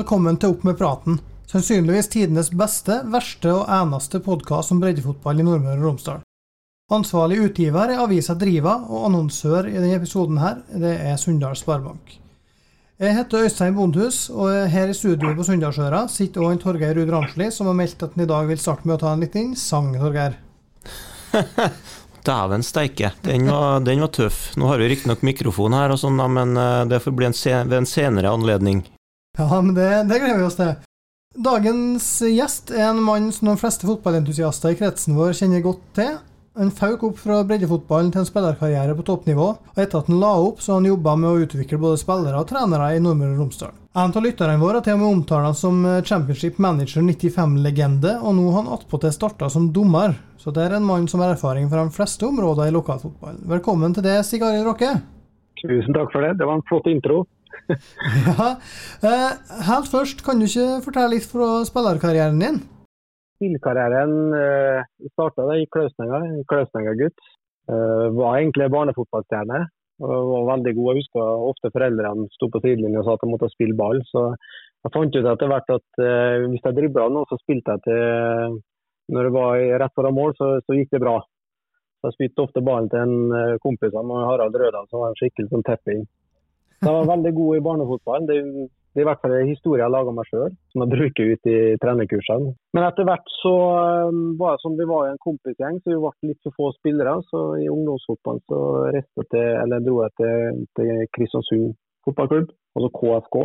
Velkommen til Opp med praten. Sannsynligvis tidenes beste, verste og eneste podkast om breddefotball i Nordmøre og Romsdal. Ansvarlig utgiver er avisa Driva, og annonsør i denne episoden her, det er Sunndal Sparebank. Jeg heter Øystein Bondhus, og her i studio på Sunndalsøra sitter også en Torgeir Ruud Ramsli, som har meldt at han i dag vil starte med å ta en liten sang, Torgeir. Dæven steike, den var, den var tøff. Nå har vi riktignok mikrofon her, og sånn, men eh, det får bli en sen, ved en senere anledning. Ja, men det, det gleder vi oss til. Dagens gjest er en mann som de fleste fotballentusiaster i kretsen vår kjenner godt til. Han fauk opp fra breddefotballen til en spillerkarriere på toppnivå, og etter at han la opp, så har han jobba med å utvikle både spillere og trenere i Nordmøre og Romsdal. En av lytterne våre har til og med omtalt som Championship Manager 95-legende, og nå har han attpåtil starta som dommer. Så det er en mann som har erfaring fra de fleste områder i lokalfotballen. Velkommen til det, Stig Arild Råkke. Tusen takk for det. Det var en flott intro. ja. Eh, helt først, kan du ikke fortelle litt fra spillerkarrieren din? Spillkarrieren eh, starta i Klausnenga, Klausnenga-gutt. Eh, var egentlig barnefotballstjerne var veldig god. Jeg husker ofte foreldrene sto på sidelinja og sa at jeg måtte spille ball. Så jeg fant ut etter hvert at eh, hvis jeg dribla noe, så spilte jeg til Når det var rett foran mål, så, så gikk det bra. Så jeg spilte ofte ballen til en eh, kompis av Harald Rødal, som var en skikkelig sånn tepping. Jeg var veldig god i barnefotballen. Det, det er i hvert fall en historie jeg har laga meg sjøl, som jeg bruker ut i trenerkursene. Men etter hvert så um, var det som vi var i en kompisgjeng, så vi ble litt for få spillere. Så i ungdomsfotballen så jeg til, dro jeg til, til Kristiansund fotballklubb, altså KFK.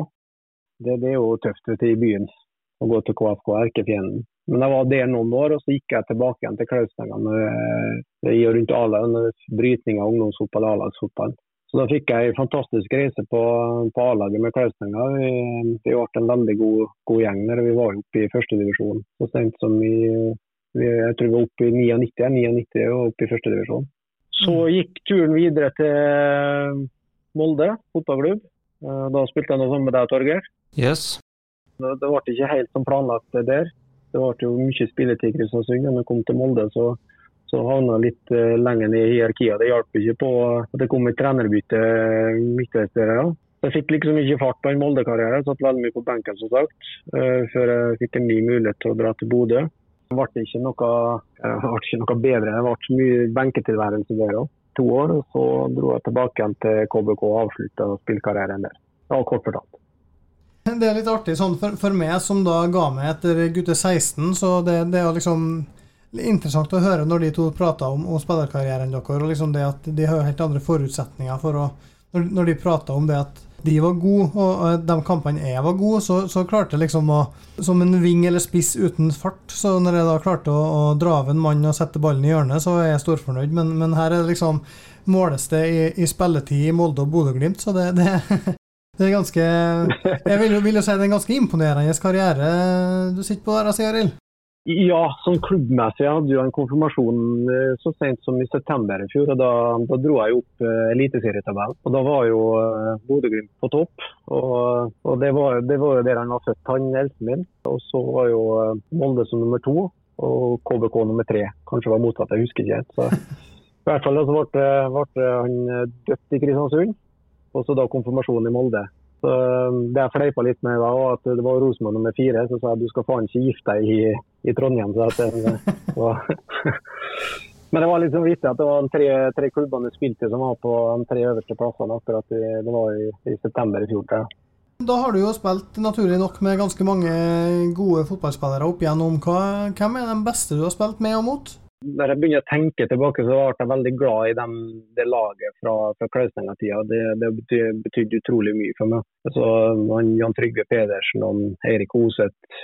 Det, det, er jo tøft ute i byen å gå til KFK, erkefienden. Men jeg var der noen år, og så gikk jeg tilbake igjen til Klausnenga i og rundt A-laget. Brytning av ungdomsfotball og A-lagsfotball. Så Da fikk jeg en fantastisk reise på, på A-laget med Klausenga. Vi, vi ble en veldig god, god gjeng der vi var oppe i førstedivisjon. Så sent som i vi, jeg tror vi var oppe i 99, 99 og oppe i førstedivisjon. Så mm. gikk turen videre til Molde fotballklubb. Eh, da spilte jeg noe sammen med deg, Torgeir. Yes. Det, det ble ikke helt som planlagt der. Det ble jo mye spilletid i Kristiansund. Når jeg kom til Molde, så så havna litt uh, lenger ned i hierarkiet. Det hjalp ikke på at det kom et trenerbytte midtveis der. Ja. Jeg fikk liksom ikke fart på en Molde-karriere. Satt veldig mye på benken som sagt, uh, før jeg fikk en ny mulighet til å dra til Bodø. Det ble ikke noe, ble ikke noe bedre. Det ble mye benketilværelse der òg. To år, og så dro jeg tilbake igjen til KBK og avslutta spillkarrieren der. Ja, kort fortalt. Det er litt artig sånn for, for, meg som da ga meg etter gutte 16, så det, det er liksom interessant å høre når de to prater om, om spillerkarrieren deres, og liksom det at de har helt andre forutsetninger for å Når, når de prater om det at de var gode, og de kampene jeg var gode, så, så klarte jeg liksom å Som en ving eller spiss uten fart. Så når jeg da klarte å, å dra av en mann og sette ballen i hjørnet, så er jeg storfornøyd. Men, men her er det liksom måles det i, i spilletid i Molde og Bodø-Glimt, så det, det, det, er ganske Jeg vil, vil jo si det er en ganske imponerende karriere du sitter på der, Sigurd. Ja, sånn klubbmessig. Jeg hadde jo en konfirmasjon eh, så sent som i september i fjor. og Da, da dro jeg opp uh, eliteserietabellen. Og Da var jo uh, Bodø-Glimt på topp. Og, og det, var, det, var, jo der han var født, han eldste min. Og så var jo Molde som nummer to og KBK nummer tre. Kanskje var motsatt, jeg husker ikke helt. I hvert fall så ble, ble han døpt i Kristiansund. Og så da konfirmasjonen i Molde. Så Det jeg fleipa litt med, var at det var Rosenborg nummer fire. Så sa jeg du skal faen ikke gifte deg i, i Trondheim. Så at det, var, Men det var liksom viktig at det var de tre, tre klubbene du spilte som var på de tre øverste plassene akkurat i, det var i, i september i fjor. Ja. Da har du jo spilt naturlig nok med ganske mange gode fotballspillere opp igjennom. Hvem er den beste du har spilt med og mot? når jeg begynner å tenke tilbake, så ble jeg veldig glad i dem, det laget fra, fra Klausenga-tida. Det, det betydde, betydde utrolig mye for meg. Altså, Jan Trygve Pedersen, Eirik Hoseth,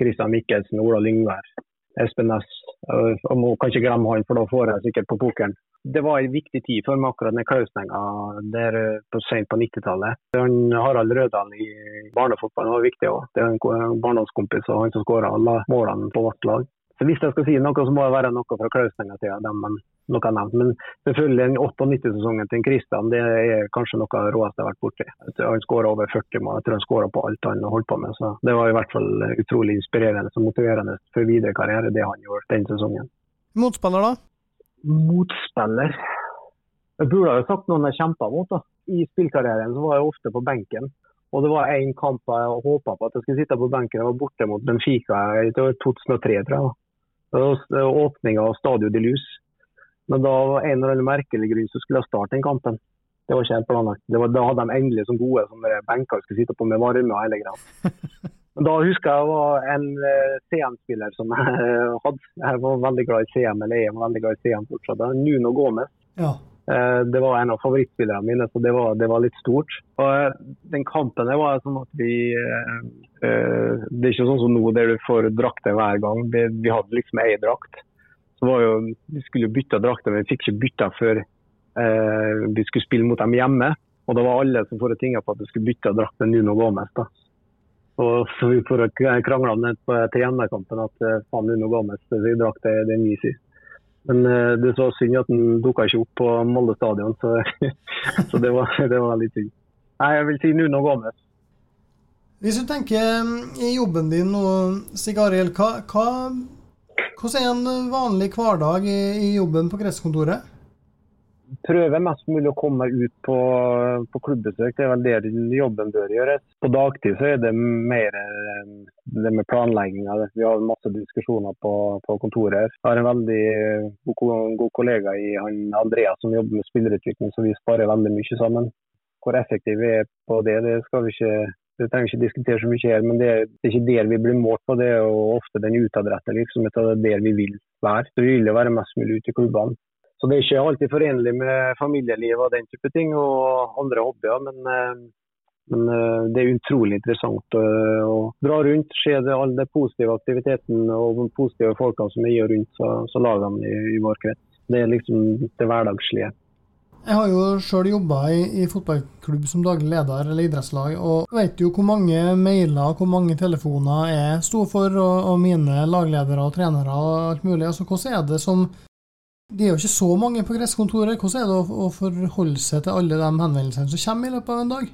Christian Mikkelsen, Ola Lyngvær. Espen Næss. Jeg må kanskje glemme han, for da får jeg sikkert på pokeren. Det var en viktig tid for meg akkurat den Klausnenga der på sent på 90-tallet. Harald Rødal i barnefotballen var viktig òg. Det er en barndomskompis og han som skåra alle målene på vårt lag. Så Hvis jeg skal si noe, så må det være noe fra Klausnenga-tida noe nevnt. Men selvfølgelig den 98-sesongen til Kristian det er kanskje noe av det råeste jeg har vært borti. Han skåra over 40 mål. Jeg tror han skåra på alt han holdt på med. Så det var i hvert fall utrolig inspirerende og motiverende for videre karriere, det han gjorde den sesongen. Motspiller, da? Motspiller Jeg burde ha sagt noen jeg kjempa mot. da. I spillkarrieren så var jeg ofte på benken. Og det var én kamp jeg håpa på at jeg skulle sitte på benken. Jeg var borte mot Benfica i 2003, tror jeg. Åpninga av Stadio de Luz. Men da var en eller annen merkelig grunn så skulle jeg starte den kampen. Det var ikke helt planlagt. Var, da hadde de endelig som gode som benker skulle sitte på med varme og hele greia. Men da husker jeg det var en uh, CM-spiller som jeg hadde. Jeg var veldig glad i CM, eller jeg var veldig glad i CM fortsatt. Nuno Gomez. Ja. Uh, det var en av favorittspillerne mine, så det var, det var litt stort. Og uh, Den kampen det var sånn at vi Det er ikke sånn som nå der du får drakter hver gang. Vi, vi hadde liksom ei drakt jo, Vi skulle bytte drakter, men vi fikk ikke bytta før eh, vi skulle spille mot dem hjemme. Og det var alle som får tinga på at vi skulle bytte drakt med Nuno Gomez. da. Og så vi får krangla til hjemmekampen at eh, faen Nuno Gomez sin drakt er vi sier. Men eh, det så synd at han dukka ikke opp på Molde stadion, så, så det, var, det, var, litt synd. Nei, jeg vil si Nuno Gomez. Hvis du tenker mm, i jobben din nå, Sigariel, hva, hva hvordan er en vanlig hverdag i, jobben på kretskontoret? Prøver mest mulig å komme meg ut på, på klubbbesøk. Det er vel det jobben bør gjøres. På dagtid så er det mer eh, det med planlegginga. Vi har masse diskusjoner på, på kontoret. Jeg har en veldig god, god kollega i han Andreas som jobber med spillerutvikling, så vi sparer veldig mye sammen. Hvor effektive vi er på det, det skal vi ikke det trenger ikke diskutere så mye her, men det er, ikke der vi blir målt på. Det er jo ofte den utadrettede virksomheten. Det er der vi vil være. Så vi vil jo være mest mulig ute i klubbene. Så det er ikke alltid forenlig med familieliv og den type ting, og andre hobbyer. Men, eh, men eh, det er utrolig interessant å, å dra rundt, se all den positive aktiviteten og de positive folkene som er i og rundt så, så lagene i, i vår krets. Det er liksom det hverdagslige. Jeg har jo sjøl jobba i, i, fotballklubb som daglig leder eller idrettslag, og vet jo hvor mange mailer hvor mange telefoner jeg sto for, og, og mine lagledere og trenere og alt mulig. Altså, hvordan er det som Det er jo ikke så mange på gresskontoret. Hvordan er det å, å forholde seg til alle de henvendelsene som kommer i løpet av en dag?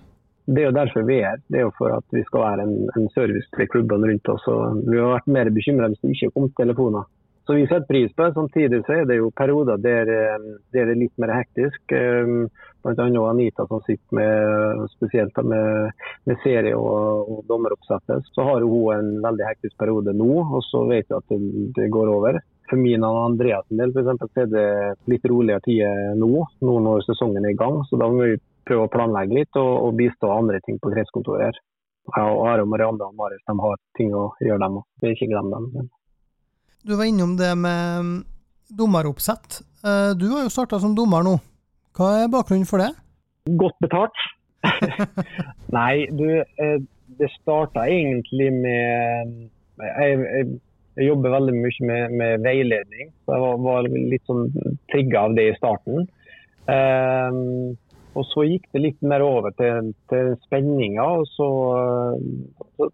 Det er jo derfor vi er Det er jo for at vi skal være en, en service til klubbene rundt oss. og Vi har vært mer bekymra hvis det ikke kom telefoner. Så vi setter pris på det. Samtidig så er det jo perioder der, eh, der det er litt mer hektisk. Eh, Bl.a. Anita som sitter med spesielt med, med serie og, og dommeroppsettet. Så har hun en veldig hektisk periode nå, og så vet vi at det, det går over. For min og Andreas del for eksempel, så er det litt roligere tider nå, nå når sesongen er i gang. Så da må vi prøve å planlegge litt og, og bistå andre ting på kretskontoret her. Og Are, Marianne og Marius de har ting å gjøre, dem òg. Ikke glem dem. Du var innom det med mm, dommeroppsett. Eh, du har jo starta som dommer nå. Hva er bakgrunnen for det? Godt betalt. Nei, du, eh, det starta egentlig med jeg, jeg, jeg, jobber veldig mye med, med veiledning. så Jeg var, var litt sånn trigga av det i starten. Um, og så gikk det litt mer over til, til spenninga, og så, så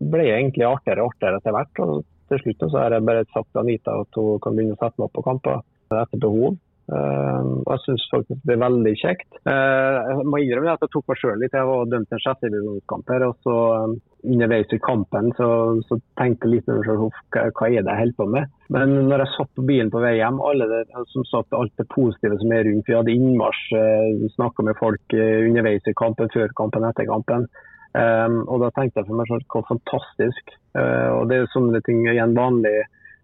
ble det egentlig artigere og artigere etter hvert. og til slutt så har jeg bare sagt til Anita at hun kan begynne å sette meg opp på kamper etter behov. Uh, jeg syns faktisk det er veldig kjekt. Uh, jeg må innrømme at jeg tok meg sjøl litt. Jeg var dømt til en sjettedivisjonskamp her. og så um, Underveis i kampen så, så tenkte jeg litt over selv, hva, hva er det jeg holder på med. Men når jeg satt på bilen på vei hjem, alle det, som sagt, alt det positive som er rundt Vi hadde innmarsj, uh, snakka med folk underveis i kampen, før kampen, etter kampen. Um, og da tenkte jeg for meg selv, hvor fantastisk. Uh, og det er sånne ting igjen vanlig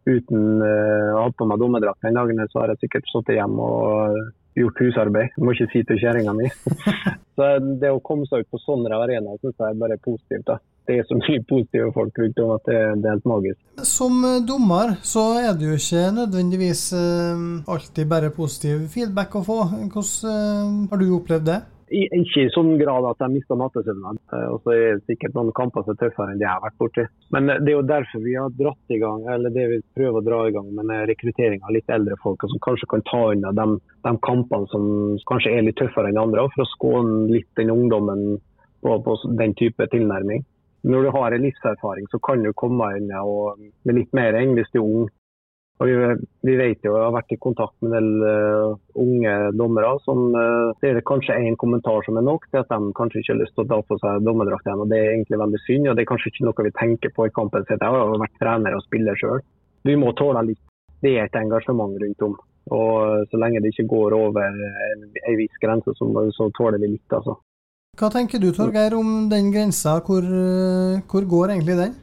uten uh, å ha på meg dommerdrakt den dagen, så har jeg sikkert sittet hjemme og gjort husarbeid. Jeg må ikke si til kjerringa mi. så det å komme seg ut på sånne arenaer syns jeg er bare positivt. da. Det er så mye positive folk rundt om at det, det, er helt magisk. Som eh, dommer så er det jo ikke nødvendigvis uh, alltid bare positiv feedback å få. Hvordan uh, har du opplevd det? Ikke i sånn grad at de mister nattesøvnen. Eh, og så er det sikkert noen kamper som er tøffere enn det jeg har vært borti. Men det er jo derfor vi har dratt i gang, eller det vi prøver å dra i gang med rekruttering av litt eldre folk, som kanskje kan ta unna de, de kampene som kanskje er litt tøffere enn andre, for å skåne litt den ungdommen på, på den type tilnærming når du har en livserfaring, så kan du komme inn med litt mer enn hvis du er ung. Og vi, vi, vet jo, jeg har vært i kontakt med en del uh, unge dommere som uh, det kanskje én kommentar som er nok til at de kanskje ikke har lyst til å ta på seg dommerdrakt igjen. og Det er egentlig veldig synd, og det er kanskje ikke noe vi tenker på i kampen. Jeg har vært trener og spiller sjøl. Vi må tåle litt. Det er et engasjement rundt om. Og Så lenge det ikke går over en, viss grense, så, så tåler vi litt. altså. Hva tenker du Torgeir om den grensa, hvor, eh, hvor går egentlig den?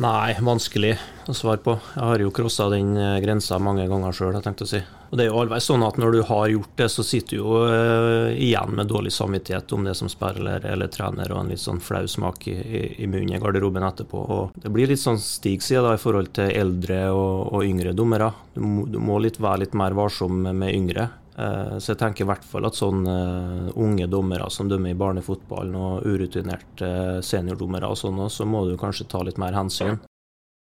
Nei, vanskelig å svare på. Jeg har jo crossa den eh, grensa mange ganger sjøl, jeg tenkte å si. Og det er jo alltid sånn at når du har gjort det, så sitter du jo uh, igjen med dårlig samvittighet om det som spiller eller trener, og en litt sånn flau smak i, i, munnen i garderoben etterpå. Og det blir litt sånn Stig i forhold til eldre og, og yngre dommere. Du du må litt, være litt mer varsom med yngre. Uh, så jeg tenker i hvert fall at sånne uh, unge dommere som dømmer i barnefotballen, og urutinerte seniordommere og sånn, så må du kanskje ta litt mer hensyn.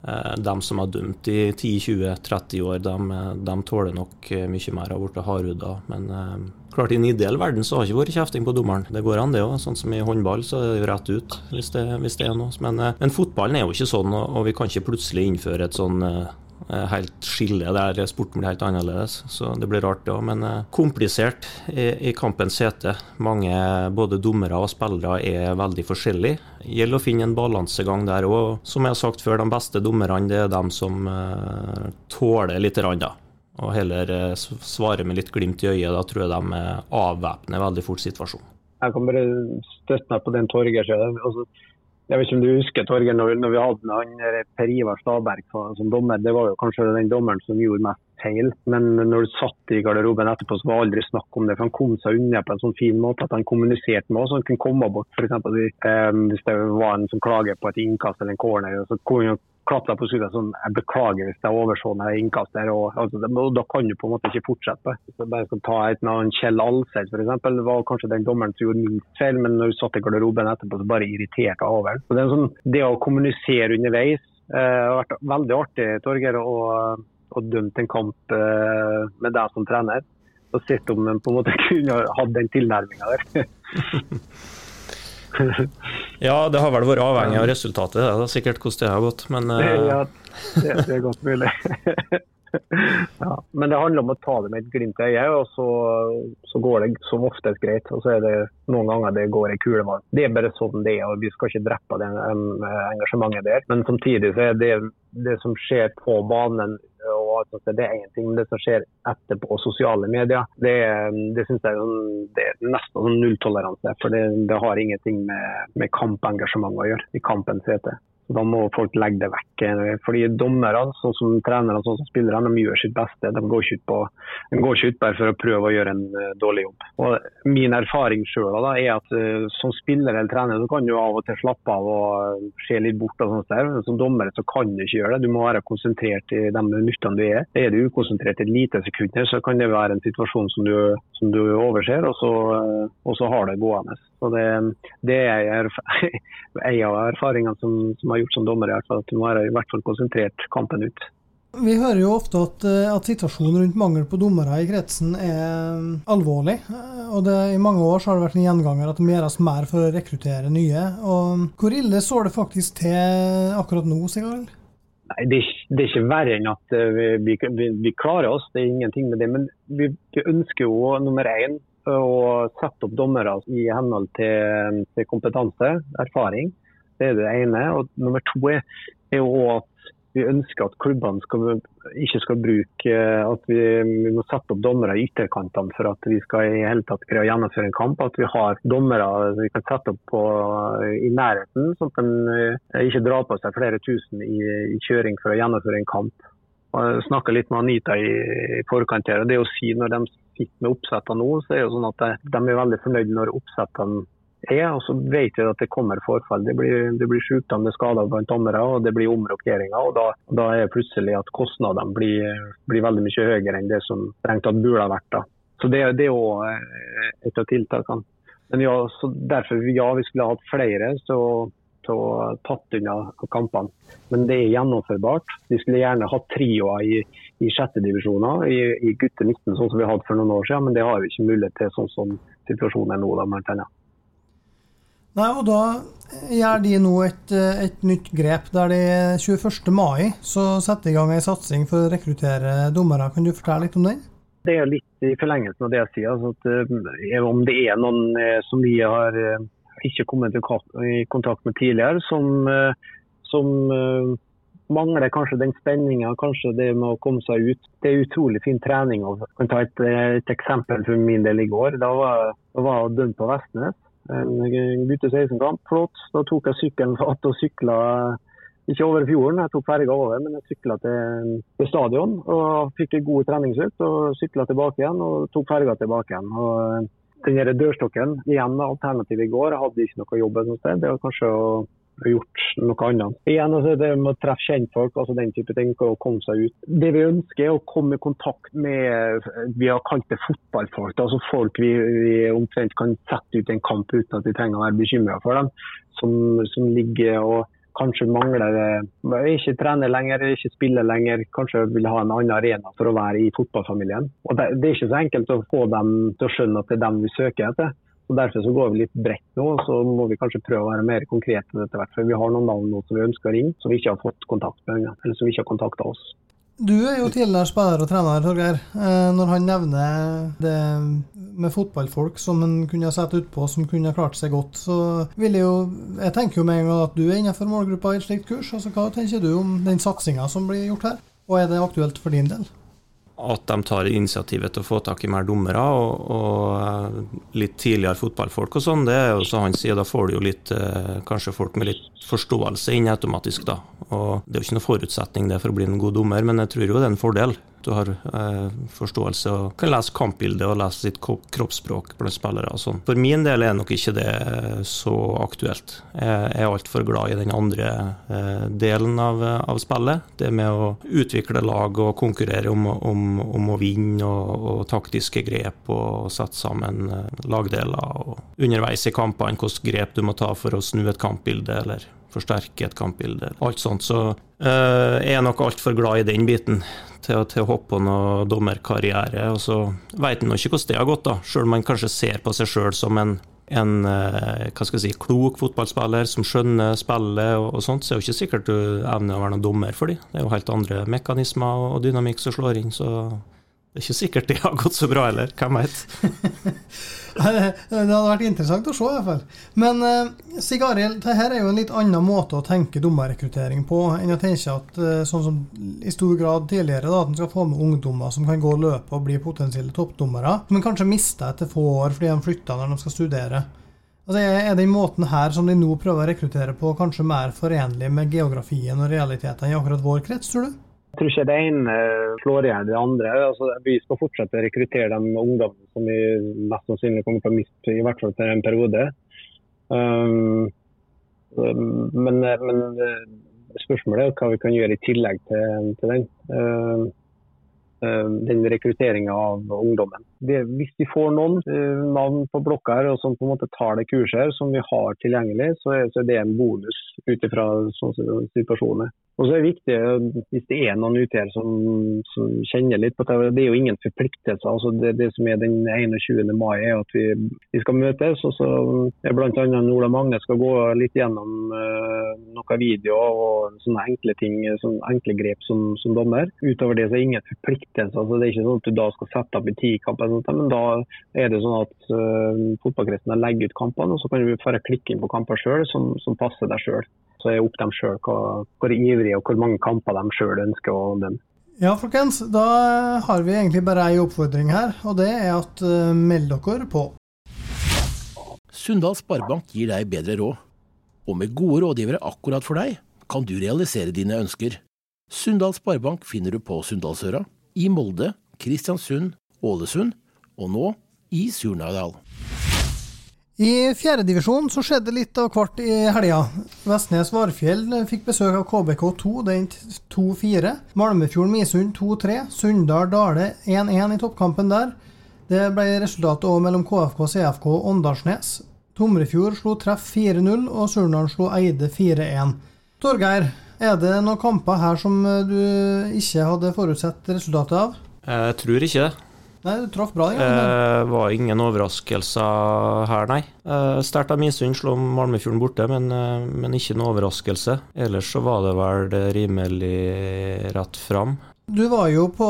Eh, de som har dømt i 10-20-30 år, de, de, tåler nok eh, mye mer av blitt hardhuda. Men eh, klart i en ideell verden så har det ikke vært kjefting på dommeren. Det går an, det òg. Sånn som i håndball, så er det jo rett ut hvis det, hvis det er noe. Men, men, fotballen er jo ikke sånn, og, og vi kan ikke plutselig innføre et sånn Eh, helt skille der sporten blir helt annerledes. Så det blir rart, det òg. Men eh, komplisert i, kampens hete. Mange, både dommere og spillere, er veldig forskjellige. Gjelder å finne en balansegang der òg. Som jeg har sagt før, de beste dommerne det er dem som uh, tåler litt. da. Og heller uh, svarer med litt glimt i øyet. Da tror jeg de avvæpner veldig fort situasjonen. Jeg kan bare støtte meg på den Torgeir altså, jeg vet ikke om du husker Torgeir, når, vi hadde han Per Ivar Staberg som dommer. Det var jo kanskje den dommeren som gjorde mest feil. Men når du satt i garderoben etterpå, så var det aldri snakk om det. for Han kom seg unna på en sånn fin måte at han kommuniserte med oss. Han kunne komme bort eksempel, eh, hvis det var en som klager på et innkast eller en corner. så kunne han klatra på skuldra sånn Jeg beklager hvis jeg overså meg innkastet. Og, altså, og, da kan du på en måte ikke fortsette. Hvis jeg bare skal ta et navn, Kjell Alseth f.eks. var kanskje den dommeren som gjorde minst feil, men når du satt i garderoben etterpå, så bare irriterte jeg over. Så det, sånn, det å kommunisere underveis eh, har vært veldig artig, Torgeir, å, å dømme en kamp eh, med deg som trener. Og sett om en på en måte kunne hatt den tilnærminga der. ja, det har vel vært avhengig av resultatet, det er sikkert hvordan det har gått, men uh... Ja, det, det, er godt mulig. ja, men det handler om å ta det med et glimt i øyet, og så, så, går det som oftest greit. Og så er det noen ganger det går i kulevann. Det er bare sånn det er, og vi skal ikke drepe det engasjementet der. Men samtidig så er det det som skjer på banen og det er én ting, men det som skjer etterpå, sosiale medier, det, det synes jeg det er nesten sånn nulltoleranse. For det, det, har ingenting med, med kampengasjement å gjøre, i kampens hete. Da må folk legge det vekk. Fordi Dommere, sånn som trenere sånn som spillere, de gjør sitt beste. De går ikke ut, på, går ikke ut bare for å prøve å gjøre en uh, dårlig jobb. Og Min erfaring selv er at uh, som spiller eller trener så kan du av og til slappe av og uh, se litt bort. og sånt der. Som dommer så kan du ikke gjøre det. Du må være konsentrert i de minuttene du er. Er du ukonsentrert et lite sekund, så kan det være en situasjon som du, som du overser, og så, og så har det gående. Så det, det er en av erfaringene som, som har gjort som dommer, i hvert fall, at du må være i hvert fall konsentrert kampen ut. Vi hører jo ofte at, eh, at, situasjonen rundt mangel på dommere i kretsen er eh, alvorlig. Og det, I mange år har det vært en gjenganger at det må gjøres mer for å rekruttere nye. Og Hvor ille står det faktisk til akkurat nå, Sigvald? Nei, det det er, ikke verre enn at eh, vi, vi, vi, klarer oss, det er ingenting med det. Men vi, vi ønsker jo nummer én å sette opp dommere i henhold til, til kompetanse, erfaring. Det er det ene. Og nummer to er, er jo at vi ønsker at klubbene skal, ikke skal bruke at vi, vi, må sette opp dommere i ytterkantene for at vi skal i hele tatt greie å gjennomføre en kamp. At vi har dommere vi kan sette opp på, i nærheten, sånn at de eh, ikke drar på seg flere tusen i, i kjøring for å gjennomføre en kamp. Jeg snakka litt med Anita i, i forkant her. og det å si Når de sitter med oppsettene nå, så er det jo sånn at de, de er veldig fornøyd når oppsettene er. Og så vet vi at det kommer forfall. Det blir, det blir sykdom, det er skader blant andre, og det blir omrokeringer. og Da, da er plutselig at kostnadene blir, blir, veldig mye høyere enn det som strengt tatt burde ha vært. da. Så Det, det er òg eh, et av tiltakene. Men ja, så derfor ja, vi skulle hatt flere til å tatt unna kampene. Men det er gjennomførbart. Vi skulle gjerne hatt trioer i, i sjettedivisjoner i, i gutte 19, sånn som vi hadde for noen år siden. Men det har vi ikke mulighet til sånn som situasjonen er nå. da, annet. Nei, og Da gjør de nå et, et, nytt grep. der de 21. mai så setter de i gang en satsing for å rekruttere dommere. Kan du fortelle litt om den? Det er litt i forlengelsen av det jeg sier. Altså at, eh, om det er noen eh, som vi har eh, ikke kommet i kontakt med tidligere, som, som mangler kanskje den spenninga, kanskje det med å komme seg ut. Det er utrolig fin trening. Jeg kan ta et, et, eksempel for min del i går. Da var, jeg dømt på Vestnes. En gutte 16-kamp, flott. Da tok jeg sykkelen fatt og sykla ikke over fjorden, jeg tok ferga over, men jeg sykla til, til, stadion. og Fikk en god treningsøkt og sykla tilbake igjen og tok ferga tilbake igjen. Og den dørstokken, igjen alternativet i går, jeg hadde ikke noe jobb et sted. Det var kanskje å gjort noe annet. Igjen, altså, det med å treffe kjentfolk, altså den type ting, og komme seg ut. Det vi ønsker, er å komme i kontakt med vi har kalt det fotballfolk. altså Folk vi, vi omtrent kan sette ut en kamp uten at vi trenger å være bekymra for dem. Som, som, ligger og kanskje mangler ikke trener lenger, ikke spiller lenger. Kanskje vil ha en annen arena for å være i fotballfamilien. Og det, det er ikke så enkelt å få dem til å skjønne at det er dem vi søker etter. Så Derfor så går vi litt bredt nå, og så må vi kanskje prøve å være mer konkrete etter hvert. For vi har noen navn nå som vi ønsker å ringe, som vi ikke har fått kontakt med. Eller som ikke har kontakta oss. Du er jo tidligere spiller og trener, Torgeir. Eh, når han nevner det med fotballfolk som han kunne sett utpå, som kunne klart seg godt, så vil jeg jo Jeg tenker jo med en gang at du er innenfor målgruppa i et slikt kurs. Altså, Hva tenker du om den satsinga som blir gjort her? Og er det aktuelt for din del? At de tar initiativet til å få tak i mer dommere og, og litt tidligere fotballfolk og sånn, det er jo som han sier, da får du jo litt eh, kanskje folk med litt forståelse inn automatisk, da. Og det er jo ikke noen forutsetning det for å bli en god dommer, men jeg tror jo det er en fordel du har eh, forståelse og kan lese kampbildet og lese sitt kroppsspråk blant spillere. og sånn. For min del er nok ikke det så aktuelt. Jeg er altfor glad i den andre eh, delen av, av, spillet. Det med å utvikle lag og konkurrere om, om, om å vinne og, og, taktiske grep og sette sammen eh, lagdeler. og Underveis i kampene hvilke grep du må ta for å snu et kampbilde eller forsterke et kampbilde. Alt sånt. Så uh, jeg er nok altfor glad i den biten til, til på noe dommerkarriere. Og så veit en ikke hvordan det har gått, da. Sjøl om man kanskje ser på seg sjøl som en, en uh, hva skal jeg si, klok fotballspiller som skjønner spillet og, og, sånt, så er det ikke sikkert du evner å være noen dommer for dem. Det er jo helt andre mekanismer og dynamikk som slår inn. så det er ikke sikkert det har gått så bra heller, hvem vet. det hadde vært interessant å se, i hvert fall. Men uh, Sig Arild, dette er jo en litt annen måte å tenke dommerrekruttering på enn å tenke at uh, sånn som i stor grad tidligere, da, at en skal få med ungdommer som kan gå løpet og bli potensielle toppdommere, men kanskje mister etter få år fordi de flytter når de skal studere. Altså, er den måten her som de nå prøver å rekruttere på, kanskje mer forenlig med geografien og realitetene i akkurat vår krets, tror du? Jeg tror ikke det ene slår i det andre. Altså, vi skal fortsette å rekruttere de ungdommene som vi mest sannsynlig kommer til å miste, i hvert fall til en periode. Um, men, men, spørsmålet er hva vi kan gjøre i tillegg til, til den. Um, den rekrutteringa av ungdommen. Det, hvis vi får noen uh, navn på blokka her, og som på en måte tar det kurset her, som vi har tilgjengelig, så er, så er det en bonus ut ifra sånn situasjonen. Og så er det viktig, hvis det er noen ute her som, som, kjenner litt på det, det er jo ingen forpliktelser. Altså det, det, som er den 21. mai er at vi, vi skal møtes. og så Bl.a. Ola Magne skal gå litt gjennom uh, noen videoer og sånne enkle ting, sånne enkle grep som, som dommer. Utover det så er det ingen forpliktelser. Altså det er ikke sånn at du da skal sette opp i ti kamper, men da er det sånn at uh, fotballkretsen legger ut kampene, og så kan du bare klikke inn på kamper sjøl som, som passer deg sjøl. Så er det opp dem sjøl hvor ivrige og hvor mange kamper de sjøl ønsker å dømme. Ja, folkens. Da har vi egentlig bare ei oppfordring her, og det er at uh, meld dere på. Sunndal Sparebank gir deg bedre råd. Og med gode rådgivere akkurat for deg, kan du realisere dine ønsker. Sunndal Sparebank finner du på Sunndalsøra, i Molde, Kristiansund, Ålesund og nå i Surnadal. I fjerdedivisjon så skjedde litt av hvert i helga. Vestnes Varfjell fikk besøk av KBK2, den 2-4. Malmefjorden Misund 2-3. Sunndal Dale 1-1 i toppkampen der. Det ble resultatet òg mellom KFK, CFK og Åndalsnes. Tomrefjord slo Treff 4-0, og Surnadal slo Eide 4-1. Torgeir, er det noen kamper her som du ikke hadde forutsett resultatet av? Jeg tror ikke det. Nei, du traff bra. Ja. eh, var ingen overraskelser her, nei. Eh, Sterkt av Misund slo Malmefjorden borte, men, eh, men ikke noe overraskelse. Ellers så var det vel rimelig rett fram. Du var jo på,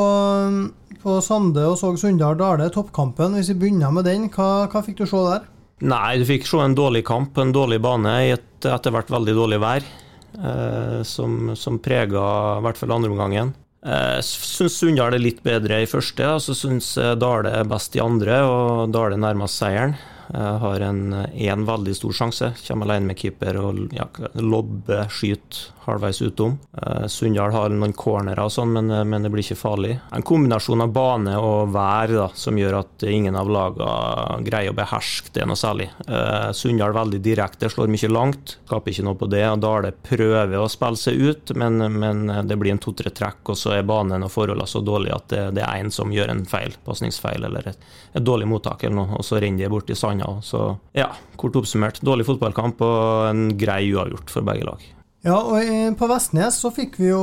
på Sande og så Sunndal Dale, toppkampen. Hvis vi begynner med den, hva, hva fikk du se der? Nei, du fikk se en dårlig kamp på en dårlig bane i et etter hvert veldig dårlig vær, eh, som, som prega i hvert fall andreomgangen. Jeg syns Sunndal er litt bedre i første, og så syns Dale er best i andre, og Dale nærmest seieren. Jeg har en, en veldig stor sjanse. Kommer alene med keeper og ja, lobber, skyter halvveis utom. Uh, Sunndal har noen cornerer og sånn, men, men, det blir ikke farlig. En kombinasjon av bane og vær da, som gjør at ingen av lagene greier å beherske det noe særlig. Uh, Sunndal veldig direkte, slår mye langt, skaper ikke noe på det. og Dale prøver å spille seg ut, men, men det blir en to-tre trekk, og så er banen og forholdene så dårlige at det, det er en som gjør en feil, pasningsfeil eller et, et, dårlig mottak eller noe, og så renner de bort i sanda. Så ja, kort oppsummert, dårlig fotballkamp og en grei uavgjort for begge lag. Ja, og på Vestnes så fikk vi jo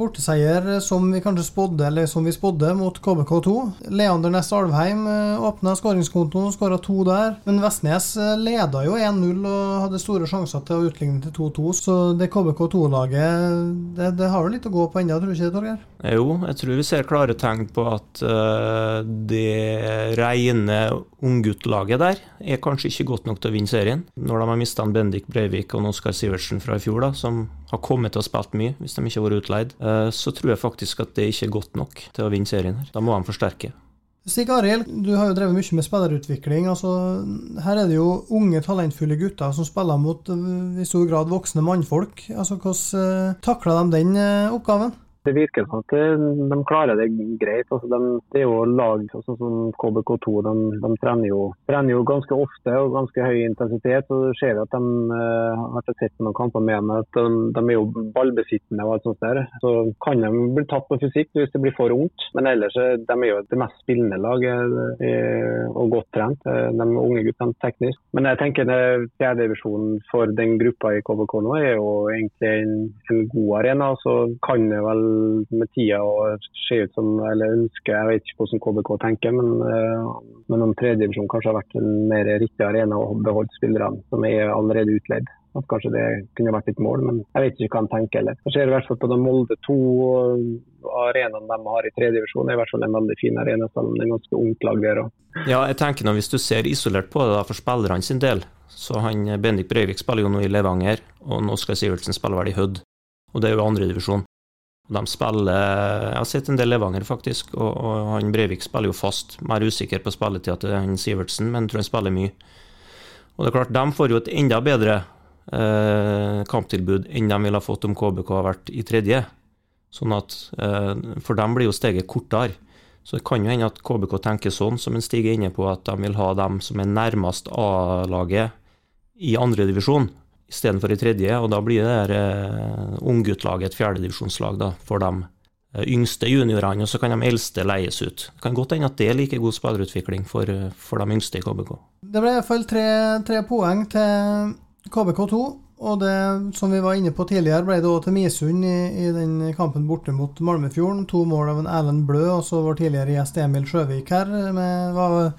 borteseier som vi kanskje spådde, eller som vi spådde, mot KBK2. Leander Næss Alvheim åpna skåringskontoen og skåra to der. Men Vestnes leda jo 1-0 og hadde store sjanser til å utligne til 2-2. Så det KBK2-laget, det, det, har jo litt å gå på ennå, tror du ikke det, Torgeir? Jo, jeg tror vi ser klare tegn på at uh, det rene ungguttlaget der er kanskje ikke godt nok til å vinne serien. Når de har mista Bendik Breivik og Oskar Sivertsen fra i fjor, da, som har kommet til å spilt mye, hvis de ikke har vært utleid, uh, så tror jeg faktisk at det ikke er godt nok til å vinne serien. her. Da må de forsterke. Stig Arild, du har jo drevet mye med spillerutvikling. altså Her er det jo unge, talentfulle gutter som spiller mot i stor grad voksne mannfolk. altså Hvordan uh, takler de den oppgaven? Det virker som at de klarer det greit. Altså de, det er jo lag sånn som KBK2. De, de trener, jo, trener, jo, ganske ofte og ganske høy intensitet. Du ser at de uh, har sett noen kamper med dem, at de, de, er jo ballbesittende og alt sånt der. Så kan de bli tatt på fysikk hvis det blir for ungt. Men ellers de er jo det mest spillende laget og godt trent. De unge guttene teknisk. Men jeg tenker fjerdedivisjonen for den gruppa i KBK nå er jo egentlig en, en god arena. Så kan det vel med tida og se ut som eller ønske, Jeg vet ikke hvordan KBK tenker, men, men om tredjedivisjon kanskje har vært en mer riktig arena å beholde spillerne som er allerede utleid. At kanskje det kunne vært et mål, men jeg vet ikke hva han tenker Eller. Jeg ser i hvert fall på den Molde 2-arenaen de har i tredjedivisjon, er i hvert fall en veldig fin arena, selv om det er ganske ungt lag der òg. Ja, jeg tenker nå, Hvis du ser isolert på det da, for spillerne sin del, så han Bendik Breivik spiller jo nå i Levanger, og Oskar Sivertsen spiller vel i Hødd. Og det er jo andredivisjon. De spiller Jeg har sett en del Levanger, faktisk, og, og han Breivik spiller jo fast. Mer usikker på spilletida til han Sivertsen, men tror han spiller mye. Og det er klart, de får jo et enda bedre eh, kamptilbud enn de ville ha fått om KBK har vært i tredje. Sånn at eh, For dem blir jo steget kortere. Så det kan jo hende at KBK tenker sånn, som en Stig er inne på, at de vil ha dem som er nærmest A-laget i andredivisjon istedenfor i tredje. Og da blir det der eh, ungguttlaget et fjerdedivisjonslag for de eh, yngste juniorene, og så kan de eldste leies ut. Det kan godt hende at det er like god spillerutvikling for, for de yngste i KBK. Det ble i hvert fall tre, tre poeng til KBK2. Og det som vi var inne på tidligere, ble det òg til Misund i, i, den kampen borte mot Malmefjorden. To mål av en Erlend Blø, og så vår tidligere gjest Emil Sjøvik her. Med, var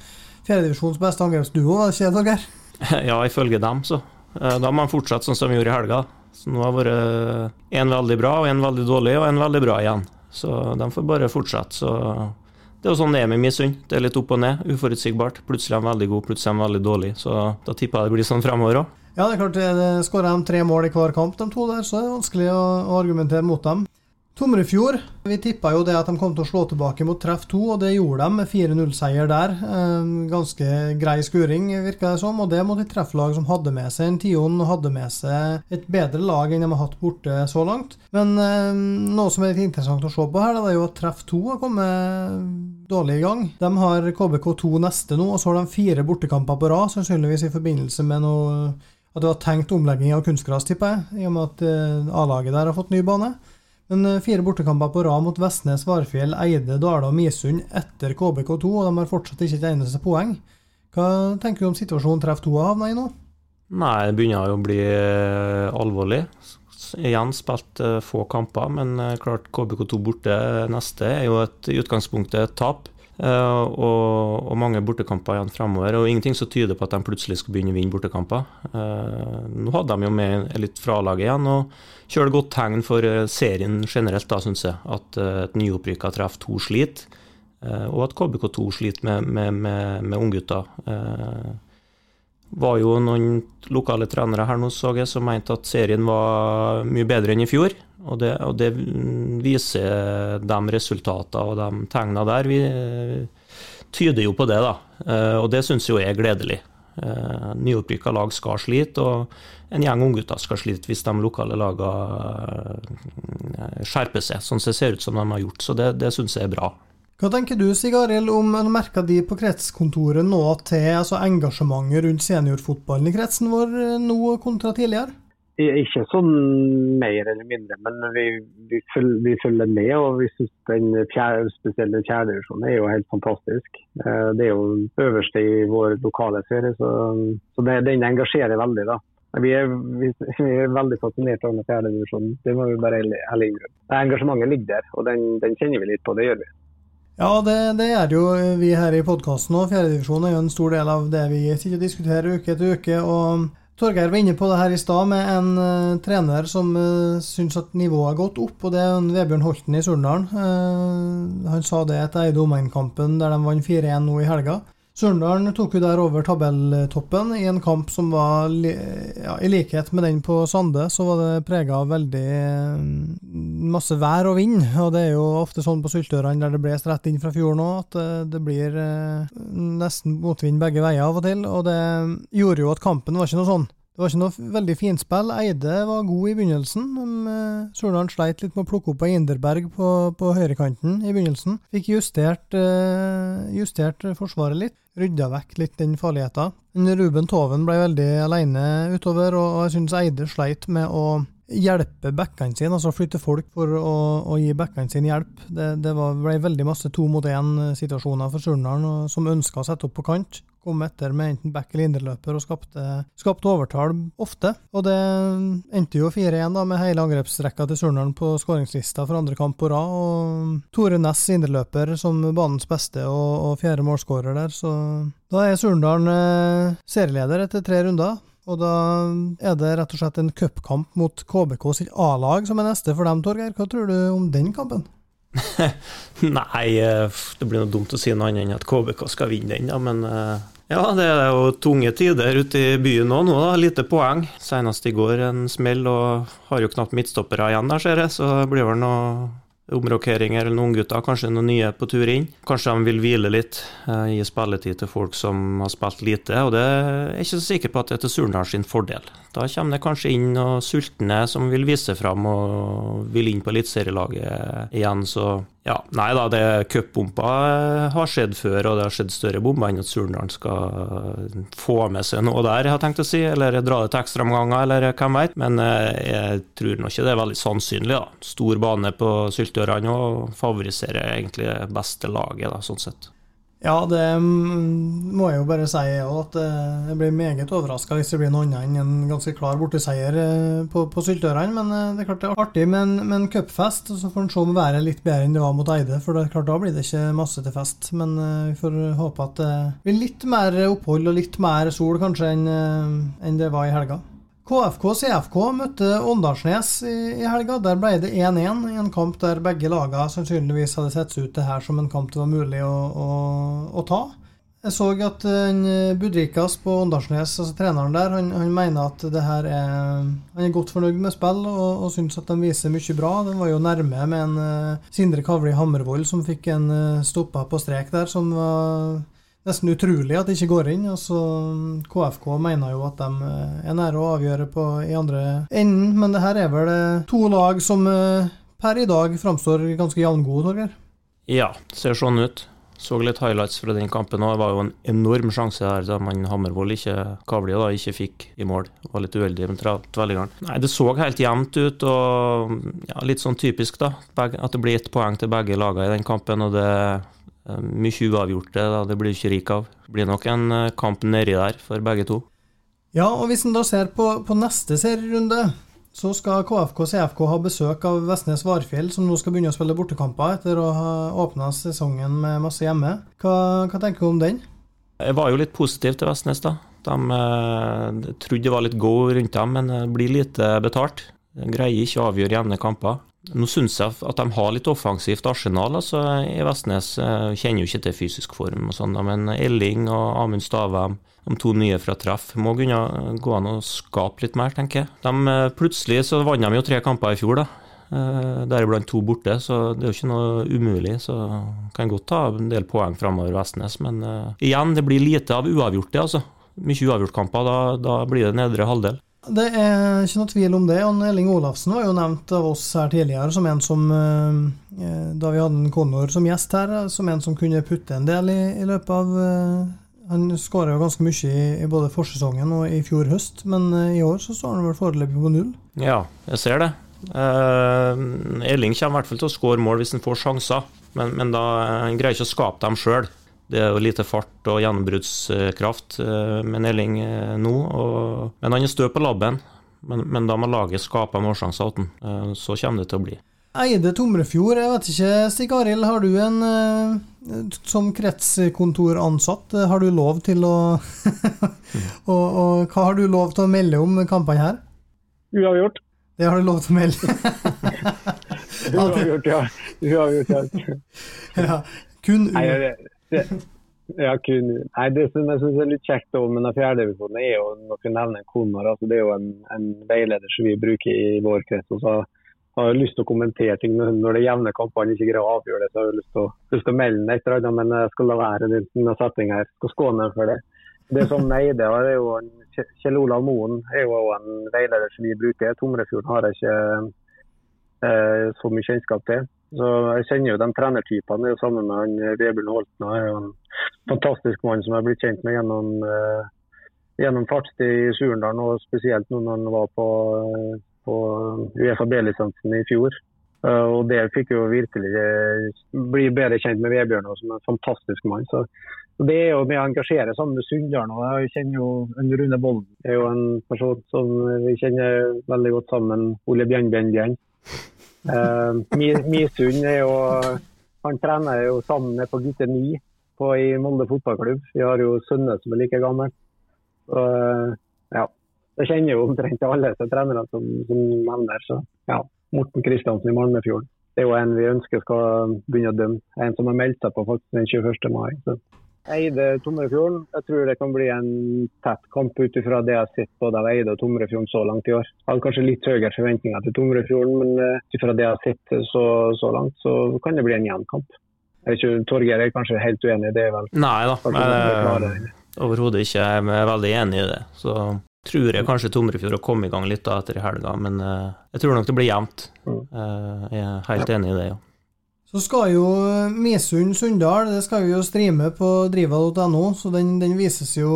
fjerdedivisjons beste angrepsduo, var det ikke det, Torgeir? Ja, ifølge dem, så. Da må man fortsette sånn som vi gjorde i helga. Så nå har det vært én veldig bra, og én veldig dårlig, og en veldig bra igjen. Så de får bare fortsette. Så det er jo sånn det er med Misund. Det er litt opp og ned, uforutsigbart. Plutselig er de veldig gode, plutselig er de veldig dårlige. Så da tipper jeg det blir sånn fremover òg. Ja, det er klart, det skårer de tre mål i hver kamp, de to der, så det er vanskelig å, å argumentere mot dem. Tomrefjord, vi tippa jo det at de kom til å slå tilbake mot Treff 2, og det gjorde de med 4-0-seier der. Ganske grei skuring, virka det som, og det mot et trefflag som hadde med seg en Tion og hadde med seg et bedre lag enn de har hatt borte så langt. Men noe som er litt interessant å se på her, det er jo at Treff 2 har kommet dårlig i gang. De har KBK2 neste nå, og så har de fire bortekamper på rad, sannsynligvis i forbindelse med noe at det var tenkt omlegging av kunstgras, tipper jeg, i og med at A-laget der har fått ny bane. Men eh, fire bortekamper på rad mot Vestnes, Varfjell, Eide, Dale og Misund etter KBK2, og de har fortsatt ikke et eneste poeng. Hva tenker du om situasjonen treff 2 har havna i nå? Nei, det begynner jo å bli eh, alvorlig. Igjen spilt eh, få kamper, men klart KBK2 borte neste er jo et, i utgangspunktet et tap. Uh, og, og, mange bortekamper igjen fremover. Og ingenting som tyder på at de plutselig skal begynne å vinne bortekamper. Uh, nå hadde de jo med litt fralaget igjen, og kjører godt tegn for eh, serien generelt, da, syns jeg. At et nyopprykka treff to sliter, og at KBK2 sliter med, med, med, med unggutter. Var jo noen lokale trenere her nå, så jeg, som mente at serien var mye bedre enn i fjor. Og det, og det, viser de resultatene og de tegnene der. Vi eh, tyder jo på det, da. Eh, og det syns jeg er gledelig. Eh, nyopprykka lag skal slite, og en gjeng unggutter skal slite hvis de lokale lagene skjerper seg, sånn som det ser ut som de har gjort. Så det, det syns jeg er bra. Hva tenker du Sig Arild, om merker de på kretskontoret nå til altså engasjementet rundt seniorfotballen i kretsen vår nå kontra tidligere? Ikke sånn mer eller mindre, men vi, vi, følger, vi følger, med. Og vi syns den fjerde, spesielle fjerdedivisjonen er jo helt fantastisk. Eh, det er jo øverste i vår lokale serie, så, så det, den engasjerer veldig. da. Vi er, vi, vi er veldig fascinert av den fjerde. Det må vi bare ærlig innrømme. Engasjementet ligger der, og den, den, kjenner vi litt på. Det gjør vi. Ja, det, det er jo vi her i podkasten òg. Fjerdedivisjon er jo en stor del av det vi sitter og diskuterer uke etter uke. og Torgeir var inne på det her i stad med en uh, trener som uh, syns at nivået har gått opp, og det er Vebjørn Holten i Surnadal. Uh, han sa det etter Eide Omegn-kampen der de vant 4-1 nå i helga. Surndalen tok jo der over tabelltoppen i en kamp som var ja, I likhet med den på Sande, så var det prega av veldig masse vær og vind. Og det er jo ofte sånn på Syltørene der det ble rett inn fra fjorden òg, at det blir nesten motvind begge veier av og til. Og det gjorde jo at kampen var ikke noe sånn det var ikke noe veldig fint spill. Eide var god i begynnelsen. Men Surnadal sleit litt med å plukke opp Einderberg Inderberg på, på høyrekanten i begynnelsen. Fikk justert, uh, justert forsvaret litt. Rydda vekk litt den farligheten. Ruben Toven ble veldig alene utover, og, jeg syns Eide sleit med å hjelpe backene sine, altså flytte folk for å, å gi backene sine hjelp. Det, det var, ble veldig masse to mot én-situasjoner for Surnadal som ønska å sette opp på kant. Kom etter med enten back- eller indreløper og skapte, skapte, overtall ofte. Og det endte jo 4-1 da med hele angrepsrekka til Surnadal på skåringslista for andre kamp på rad. Og Tore Næss indreløper som banens beste og, og fjerde målskårer der, så da er Surndalen eh, serieleder etter tre runder. Og da er det rett og slett en cupkamp mot KBK sitt A-lag som er neste for dem, Torgeir. Hva tror du om den kampen? Nei, eh, det blir noe dumt å si noe annet enn at KBK skal vinne den, da. Men eh, ja, det er jo tunge tider ute i byen nå, nå da. Lite poeng. Senest i går en smell, og har jo knapt midtstoppere igjen der, ser jeg. Så det blir vel noe omrokeringer eller noen gutter, kanskje noen nye på tur inn. Kanskje de vil hvile litt, eh, gi spilletid til folk som har spilt lite. Og det er ikke så sikker på at det er til Surndal sin fordel. Da kommer det kanskje inn noen sultne som vil vise fram og vil inn på eliteserielaget igjen. Så ja, nei da, det cupbomber har skjedd før, og det har skjedd større bomber enn at Surnadal skal få med seg noe der, jeg har tenkt å si. Eller dra det til ekstraomganger, eller hvem veit. Men eh, jeg tror nå ikke det er veldig sannsynlig, da. Stor bane på Syltørene og favoriserer egentlig det beste laget, da, sånn sett. Ja, det mm, må jeg jo bare si at eh, jeg blir meget overraska hvis det blir noe annet enn en ganske klar borteseier eh, på, på Syltørene. Men eh, det er klart det er artig med med en cupfest, så får en se om været er litt bedre enn det var mot Eide. For det er klart da blir det ikke masse til fest. Men vi får håpe at det blir litt mer opphold og litt mer sol kanskje enn, enn det var i helga. KFK CFK møtte Åndalsnes i, i helga. Der ble det 1-1 i en kamp der begge lagene sannsynligvis hadde sett ut det her som en kamp det var mulig å, å, å ta. Jeg så at Budrikas på Åndalsnes, altså treneren der, han, han, mener at det her er Han er godt fornøyd med spill og, og syns at de viser mye bra. De var jo nærme med en uh, Sindre Kavli Hammervoll som fikk en stoppa på strek der, som var nesten utrolig at det ikke går inn. Altså, KFK mener jo at de eh, er nære å avgjøre på, i andre enden, men det her er vel eh, to lag som eh, per i dag framstår ganske jevngode, Torgeir? Ja, ser sånn ut. Så litt highlights fra den kampen òg. Det var jo en enorm sjanse der da man Hammervoll ikke Kavli da, ikke fikk i mål. Det var litt uheldig med tverrliggeren. Nei, det så helt jevnt ut og ja, litt sånn typisk, da. At det blir ett poeng til begge lagene i den kampen. og det mye uavgjorte, da. det blir ikke rik av. Det blir nok en eh, kamp nedi der for begge to. Ja, og hvis en da ser på, på neste serierunde, så skal KFK og CFK ha besøk av Vestnes Varfjell, som nå skal begynne å spille bortekamper etter å ha åpna sesongen med masse hjemme. Hva, hva, tenker du om den? Jeg var jo litt positiv til Vestnes, da. De eh, trodde det var litt go rundt dem, men det blir lite betalt. De greier ikke å avgjøre jevne kamper. Nå syns jeg at de har litt offensivt arsenal altså, i Vestnes. Kjenner jo ikke til fysisk form, og sånn, men Elling og Amund Stavem de to nye fra treff. Må kunne gå an å skape litt mer, tenker jeg. De, eh, plutselig så vant de jo tre kamper i fjor, da. Eh, deriblant to borte, så det er jo ikke noe umulig. Så kan godt ta en del poeng framover Vestnes. Men uh, igjen, det blir lite av uavgjorte, altså. Mye uavgjortkamper, da, da blir det nedre halvdel. Det er ikke noe tvil om det. og Elling Olafsen var jo nevnt av oss her tidligere som en som Da vi hadde Connor som gjest her, som en som kunne putte en del i, i løpet av han skåra ganske mye i, i, både forsesongen og i fjor høst, men i år så står han vel foreløpig på null. Ja, jeg ser det. Uh, Elling kommer i hvert fall til å skåre mål hvis han får sjanser, men, men da, han greier ikke å skape dem sjøl. Det er jo lite fart og gjennombruddskraft uh, med Nelling nå. Og, men han er stø på labben. Men, men, da må laget skape målsjanser til ham. Så kommer det til å bli. Eide Tomrefjord, jeg vet ikke, Stig Arild, har du en som kretskontoransatt, har du lov til å og, og, hva har du lov til å melde om kampene her? Uavgjort. Det har du lov til å melde? Uavgjort, ja. Uavgjort, ja. ja. Kun Nei, det, ja, kun Nei, det som jeg syns er litt kjekt med den fjerdedivisjonen, er jo vi nevner Konar. Altså, det er jo en, en veileder som vi bruker i vår krets. og så har lyst til å kommentere ting når det jevne kampene ikke greier å avgjøre det. Så har jeg lyst til å, melde det et eller annet, men jeg skal la være den settinga her. Skal skåne for det. Det som Neide har, er jo en, Kjell Olav Moen er jo en veileder som vi bruker. Tomrefjorden har jeg ikke eh, så mye kjennskap til. Så Jeg kjenner jo de trenertypene. er jo Sammen med han Vebjørn Holten er jo en fantastisk mann som jeg har blitt kjent med gjennom, eh, gjennom fartstid i Surendalen, og spesielt nå når han var på eh, på Uefa B-lisensen i fjor. Eh, og Der fikk jo virkelig eh, bli bedre kjent med Vebjørn, som er en fantastisk mann. Så, Det er jo med å engasjere sammen med Sunndalen. Jeg kjenner jo en Rune Bolden. er jo en person som vi kjenner veldig godt sammen. Ole Bjørnbjørn. Uh, Misund er jo Han trener jo sammen med på gutte 9 på, i Molde fotballklubb. Vi har jo Sønne som er like gammel. Uh, ja. Jeg kjenner jo omtrent alle som trenere som, som nevner. Så ja, Morten Kristiansen i Malmefjorden. Det er jo en vi ønsker skal begynne å dømme. En som har meldt seg på den 21. mai. Så. Eide Tomrefjorden. Jeg tror det kan bli en tett kamp ut ifra det jeg har sett både av Eide og Tomrefjorden så langt i år. Jeg hadde kanskje litt høyere forventninger til Tomrefjorden, men uh, ut ifra det jeg har sett så, så, langt, så kan det bli en jevn kamp. Torgeir er kanskje helt uenig i det? vel? Nei da, overhodet ikke. Jeg er veldig enig i det. Så tror jeg kanskje Tomrefjord har kommet i gang litt da etter helga, men jeg tror nok det blir jevnt. Uh, jeg er helt enig i det, ja. Så skal jo Misund-Sunndal det skal jo streame på driva.no, så den, den, vises jo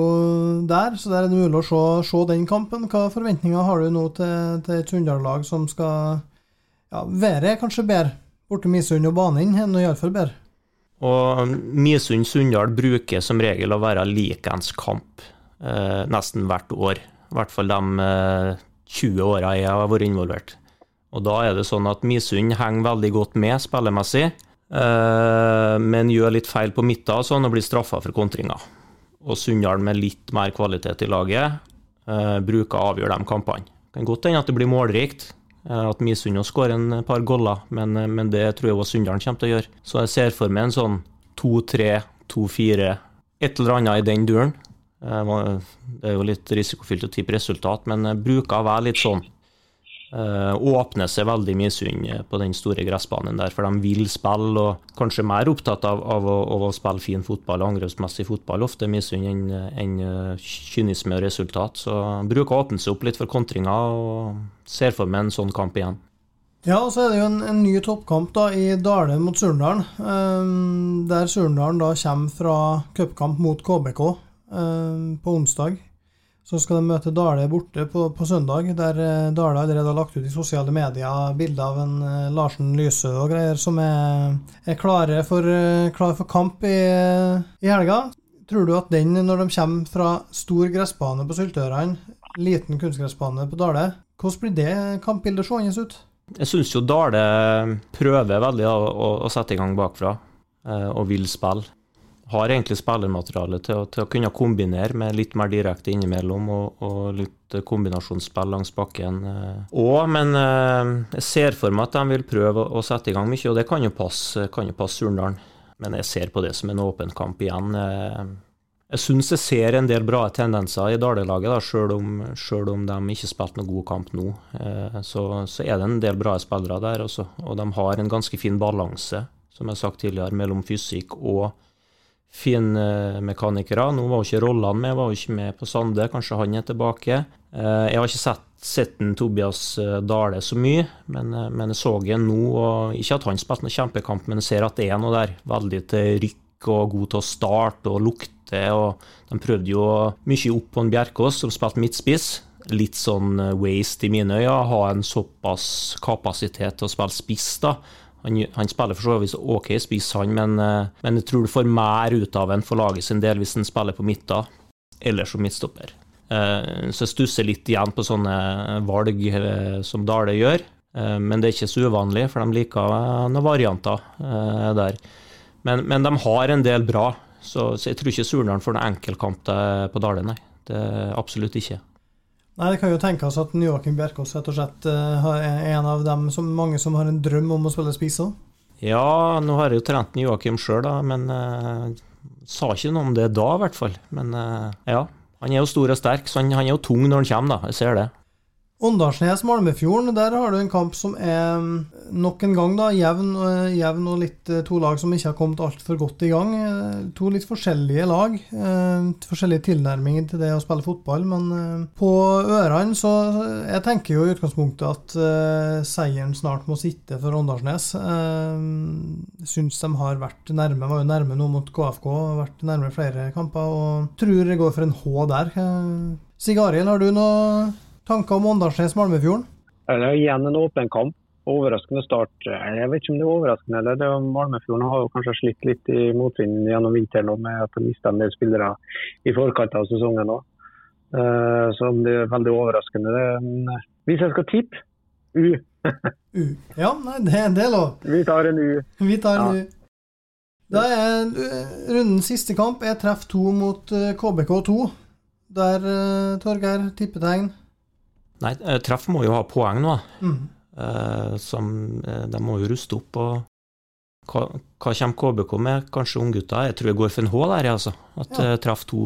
der. Så der er det mulig å se, se den kampen. Hva forventninger har du nå til, til et Sunndal-lag som skal ja, Været kanskje bedre borte Misund og banen enn iallfall bedre? Og Misund-Sunndal bruker som regel å være likens kamp eh, nesten hvert år. I hvert fall de 20 eh, åra jeg har vært involvert. Og da er det sånn at Misund henger veldig godt med spillemessig, eh, men gjør litt feil på midten og sånn og blir straffa for kontringer. Og Sunndal med litt mer kvalitet i laget eh, bruker å avgjøre de kampene. Det kan godt hende at det blir målrikt, at Misund skårer en par goller, men, men, det tror jeg også Sunndalen kommer til å gjøre. Så jeg ser for meg en sånn 2-3, 2-4, et eller annet i den duren. Eh, det er jo litt risikofylt å tippe resultat, men bruker å være litt sånn. Eh, åpner seg veldig Misund på den store gressbanen der, for de vil spille, og kanskje mer opptatt av, av, å, av å, spille fin fotball, angrepsmessig fotball, ofte Misund enn en eh, kynisme og resultat. Så bruker å åpne seg opp litt for kontringer, og ser for meg en sånn kamp igjen. Ja, og så er det jo en, en ny toppkamp da i Dale mot Surndalen. Um, der Surndalen da kommer fra cupkamp mot KBK um, på onsdag. Så skal de møte Dale borte på, på søndag, der uh, Dale allerede har lagt ut i sosiale medier bilder av en uh, Larsen Lysø og greier som er, er klare for, uh, klar for kamp i, i helga. Tror du at den, når de kommer fra stor gressbane på Syltørene, liten kunstgressbane på Dale, hvordan blir det kampbildet seende ut? Jeg syns jo Dale prøver veldig å, å, å, sette i gang bakfra, eh, og vil spille. Har egentlig spillermateriale til, til, å kunne kombinere med litt mer direkte innimellom, og, og litt kombinasjonsspill langs bakken òg. Eh. Men eh, jeg ser for meg at de vil prøve å, sette i gang mye, og det kan jo passe, kan passe Surndalen. Men jeg ser på det som en åpen kamp igjen. Jeg syns jeg ser en del bra tendenser i Dale-laget, selv, selv, om de ikke spilte noen god kamp nå. Eh, så, så, er det en del bra spillere der også, og de har en ganske fin balanse, som jeg har sagt tidligere, mellom fysikk og finmekanikere. Nå var jo ikke Rolland med, var jo ikke med på Sande, kanskje han er tilbake. Eh, jeg har ikke sett, sett en Tobias eh, Dale så mye, men, men jeg så ham nå. og Ikke at han spilte noen kjempekamp, men jeg ser at det er noe der. Veldig til rykk og god til å starte og lukte og De prøvde jo mye opp på en Bjerkås, som spilte midtspiss. Litt sånn eh, waste i mine øyne, ha en såpass kapasitet til å spille spiss. da. Han, han, spiller for så vidt OK spiss, han, men, eh, men, jeg tror du får mer ut av en for laget sin del hvis han spiller på midten, eller som midtstopper. Eh, så jeg stusser litt igjen på sånne valg som Dale gjør. Men det er ikke så uvanlig, for de liker noen varianter der. Men, men de har en del bra. Så, så jeg tror ikke Surnadal får noen enkeltkamp på Dale, nei. Det absolutt ikke. Nei, Det kan jo tenkes at Joakim Bjerkås rett og slett er en av dem som mange som har en drøm om å spille spiss òg? Ja, nå har jeg jo trent Joakim sjøl, men uh, sa ikke noe om det da, i hvert fall. Men uh, ja, han er jo stor og sterk, så han, han er jo tung når han kommer, da. Jeg ser det. Åndalsnes-Malmefjorden, der har du en kamp som er mm, nok en gang da, jevn, eh, jevn og litt eh, to lag som ikke har kommet altfor godt i gang. Eh, to litt forskjellige lag. Forskjellige tilnærminger til det å spille fotball. Men på ørene så Jeg tenker jo i utgangspunktet at seieren snart må sitte for Åndalsnes. Syns de har vært nærme. Var jo nærme nå mot KFK. Vært nærme flere kamper. Og tror det går for en H der. Sig Arild, har du noe Tanker om Åndalsnes-Malmefjorden? Det er igjen en åpen kamp. Overraskende start. Jeg vet ikke om det er overraskende. eller det Malmefjorden har jo kanskje slitt litt i motvind gjennom vinteren med at de mista en del spillere i forkant av sesongen òg. Eh, så det er veldig overraskende. Hvis jeg skal tippe U. U. Ja, nei, det, det, er lov. Vi tar en U. Vi tar en ja. U. Da er eh, rundens siste kamp er treff to mot KBK2. Eh, Der, Torgeir, tippetegn? Nei, eh, Treff må jo ha poeng nå. Mm. Eh, som, eh, de må jo ruste opp. og hva, hva kommer KBK med? Kanskje unggutta? Jeg tror jeg går for en H der, altså. At ja. Treff 2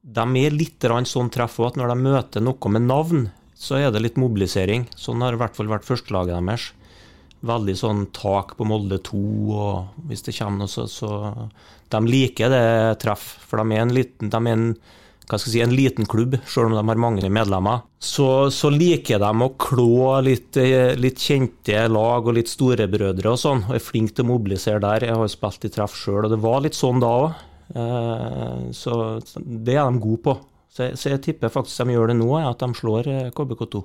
De er litt sånn treff òg, at når de møter noe med navn, så er det litt mobilisering. Sånn har i hvert fall vært førstelaget deres. Veldig sånn tak på Molde 2, og hvis det kommer noe, så, så De liker det treff, for de er en liten de er en hva skal jeg si, en liten klubb, selv om de har mange medlemmer, så, så liker de å klå litt, eh, litt, kjente lag og litt storebrødre og sånn, og er flink til å mobilisere der. Jeg har jo spilt i treff sjøl, og det var litt sånn da òg. Eh, så det er de gode på. Så jeg, så jeg tipper faktisk de gjør det nå, at de slår KBK2.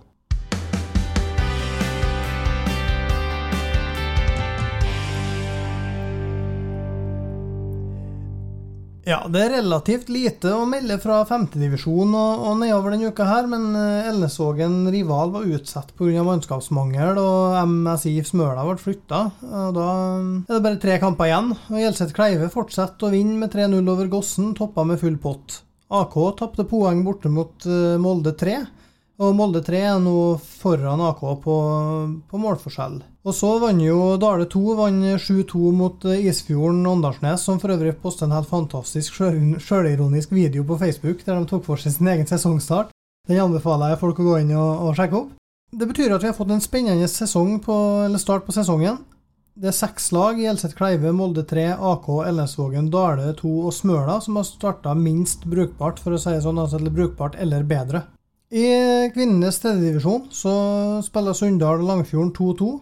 Ja, det er relativt lite å melde fra femtedivisjon og, og nedover denne uka her, men eh, Elnesvågen rival var utsatt pga. mannskapsmangel, og MSI Smøla ble flytta. Da er det bare tre kamper igjen. og Gjelseth Kleive fortsetter å vinne med 3-0 over Gossen, toppa med full pott. AK tapte poeng borte mot eh, Molde 3. Og Molde 3 er nå foran AK på, på målforskjell. Og så vant jo Dale 2 vant 7-2 mot Isfjorden Åndalsnes, som for øvrig postet en helt fantastisk sjølironisk video på Facebook der de tok for seg sin egen sesongstart. Den anbefaler jeg folk å gå inn og, og sjekke opp. Det betyr at vi har fått en spennende på, start på sesongen. Det er seks lag, Gjelseth Kleive, Molde 3, AK, Elnesvågen, Dale 2 og Smøla, som har starta minst brukbart, for å si det sånn, altså eller brukbart eller bedre. I kvinnenes tredjedivisjon så spiller Sunndal Langfjorden 2-2.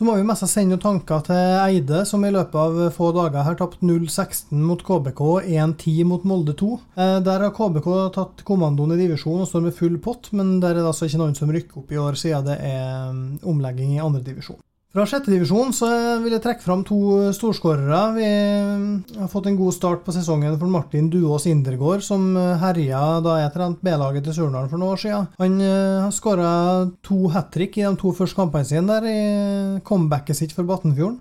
Så må vi mest sende tanker til Eide, som i løpet av få dager har tapt 0-16 mot KBK og 1-10 mot Molde 2. Eh, der har KBK tatt kommandoen i divisjonen og står med full pott, men der er det altså ikke noen som rykker opp i år, siden det er mm, omlegging i andredivisjon. Fra sjettedivisjon så vil jeg trekke fram to storskårere. Vi har fått en god start på sesongen for Martin Duås Indergård, som herja da jeg trente B-laget til Surnadal for noen år siden. Han eh, har skåra to hat trick i de to første kampene sine der i comebacket sitt for Batnfjorden.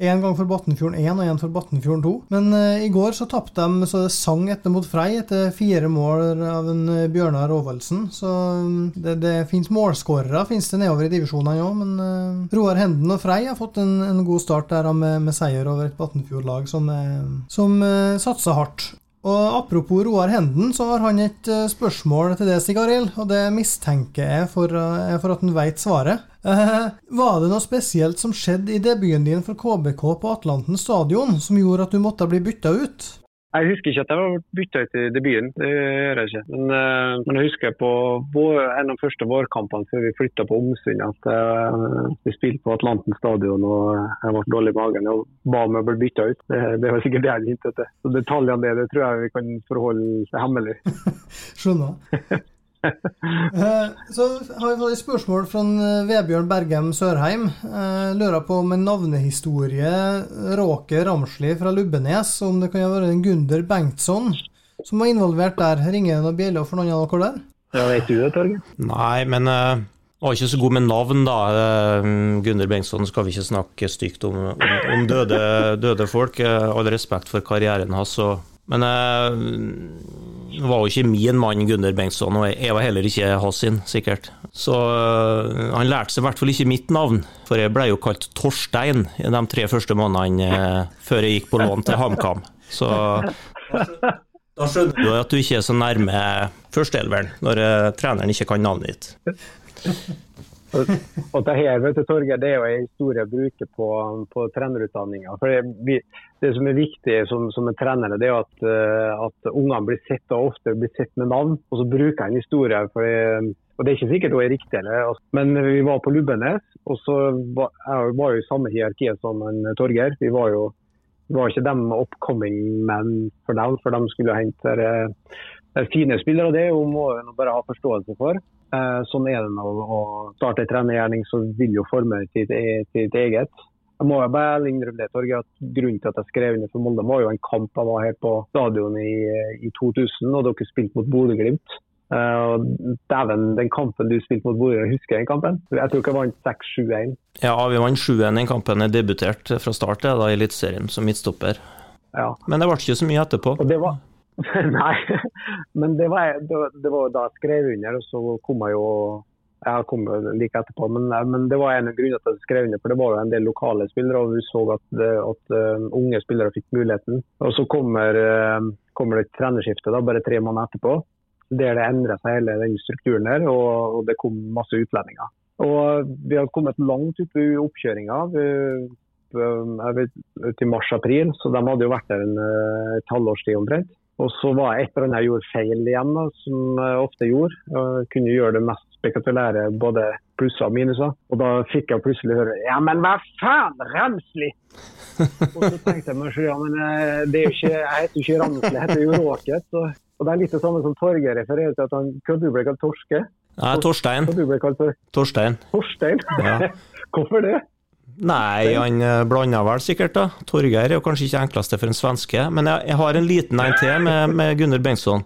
Én gang for Batnfjorden 1 og én for Batnfjorden 2. Men uh, i går så tapte de så det sang etter mot Frei etter fire mål av en uh, Bjørnar Råvaldsen. Så um, det, det fins målskårere finnes det nedover i divisjonene òg, men uh, Roar Henden og Frei har fått en, en god start der med, med seier over et Batnfjord-lag som, som satser hardt. Og Apropos Roar Henden, så har han et uh, spørsmål til deg, Stig Arild. Og det mistenker jeg for, uh, for at han veit svaret. Eh, var det noe spesielt som skjedde i debuten din for KBK på Atlanten stadion som gjorde at du måtte bli bytta ut? Jeg husker ikke at jeg var bytta ut i debuten, det gjør jeg ikke. Men, uh, men jeg husker på vår, en av de første vårkampene før vi flytta på Omsund, at uh, vi spilte på Atlanten stadion og jeg ble dårlig i magen og ba om å bli bytta ut. Det, det var sikkert det jeg hintet til. Så Detaljene det, det tror jeg vi kan forholde hemmelig. Skjønner. Eh, så har vi fått et spørsmål fra eh, Vebjørn Bergem Sørheim. Eh, lurer på om en navnehistorie Råke Ramsli fra Lubbenes, om det kan være en Gunder Bengtsson som var involvert der. Ringer det noen bjeller for noen av dere der? Ja, Vet du det, Torgeir? Nei, men uh, var ikke så god med navn, da. Uh, Gunder Bengtsson skal vi ikke snakke stygt om, om, om døde, døde, folk. Uh, all respekt for karrieren hans. Men var jo ikke min mann Gunnar Bengtsson, og jeg var heller ikke hans sin, sikkert. Så uh, han lærte seg i hvert fall ikke mitt navn, for jeg ble jo kalt Torstein i de tre første månedene uh, før jeg gikk på lån til HamKam. Så da skjønner du at du ikke er så nærme førsteelveren, når uh, treneren ikke kan navnet ditt. Og, det her, vet du, Torge, det er jo en historie å bruke på, på trenerutdanninga. Det, det, som er viktig som, som en trener, det er at, uh, at ungene blir sett og ofte blir sett med navn. Og så bruker jeg en historie. For og Det er ikke sikkert hun er riktig, eller, men vi var på Lubbenes. og så var, Jeg var jo i samme hierarki som en Torgeir. Vi var jo vi var ikke dem upcoming men for dem, for de skulle hente uh, fine spillere. Det må en bare ha forståelse for. Eh, sånn er det når å starte en trenergjerning, så vil jo forme sitt, sitt eget. Jeg må jo bare innrømme det, Torge, at Grunnen til at jeg skrev under for Molde, var jo en kamp jeg var her på stadion i, i 2000, og dere spilte mot Bodø-Glimt. Uh, Dæven, den kampen du spilte mot Bodø, husker jeg den kampen? Jeg tror ikke jeg vant 6-7-1. Ja, vi vant 7-1 den kampen. Jeg debuterte fra start da, i Eliteserien som midtstopper. Ja. Men det ble ikke så mye etterpå. Og det var, Nei, men det var, det var, da jeg skrev under, og så kom jeg jo jeg kom like etterpå, men, men, det var en av grunnene til at jeg skrev under. For det var jo en del lokale spillere, og vi så at, at uh, unge spillere fikk muligheten. Og så kommer, uh, kommer det et trenerskifte da, bare tre måneder etterpå, der det endrer seg hele den strukturen der, og, og det kom masse utlendinger. Og Vi har kommet langt ut i oppkjøringa. Til mars-april, så de hadde jo vært der en, et halvårs tid omtrent. Og så var det et eller annet jeg gjorde feil igjen, da, som jeg ofte gjorde. Jeg kunne gjøre det mest spektakulære, både plusser og minuser. Og da fikk jeg plutselig høre Ja, men hva faen, Ramsli! og så tenkte jeg meg ja, men eh, det er jo ikke, jeg heter jo ikke Ramsli, jeg heter jo Råket. Og, og det er litt det samme som Torgeir refererer til, at han, du ble kalt Torske? Nei, Torstein. Torstein. Torstein? Ja. Hvorfor det? Nei, han eh, blanda vel sikkert, da. Torgeir er jo kanskje ikke enkleste for en svenske. Men jeg, jeg har en liten en til med, med Gunnar Bengtsson.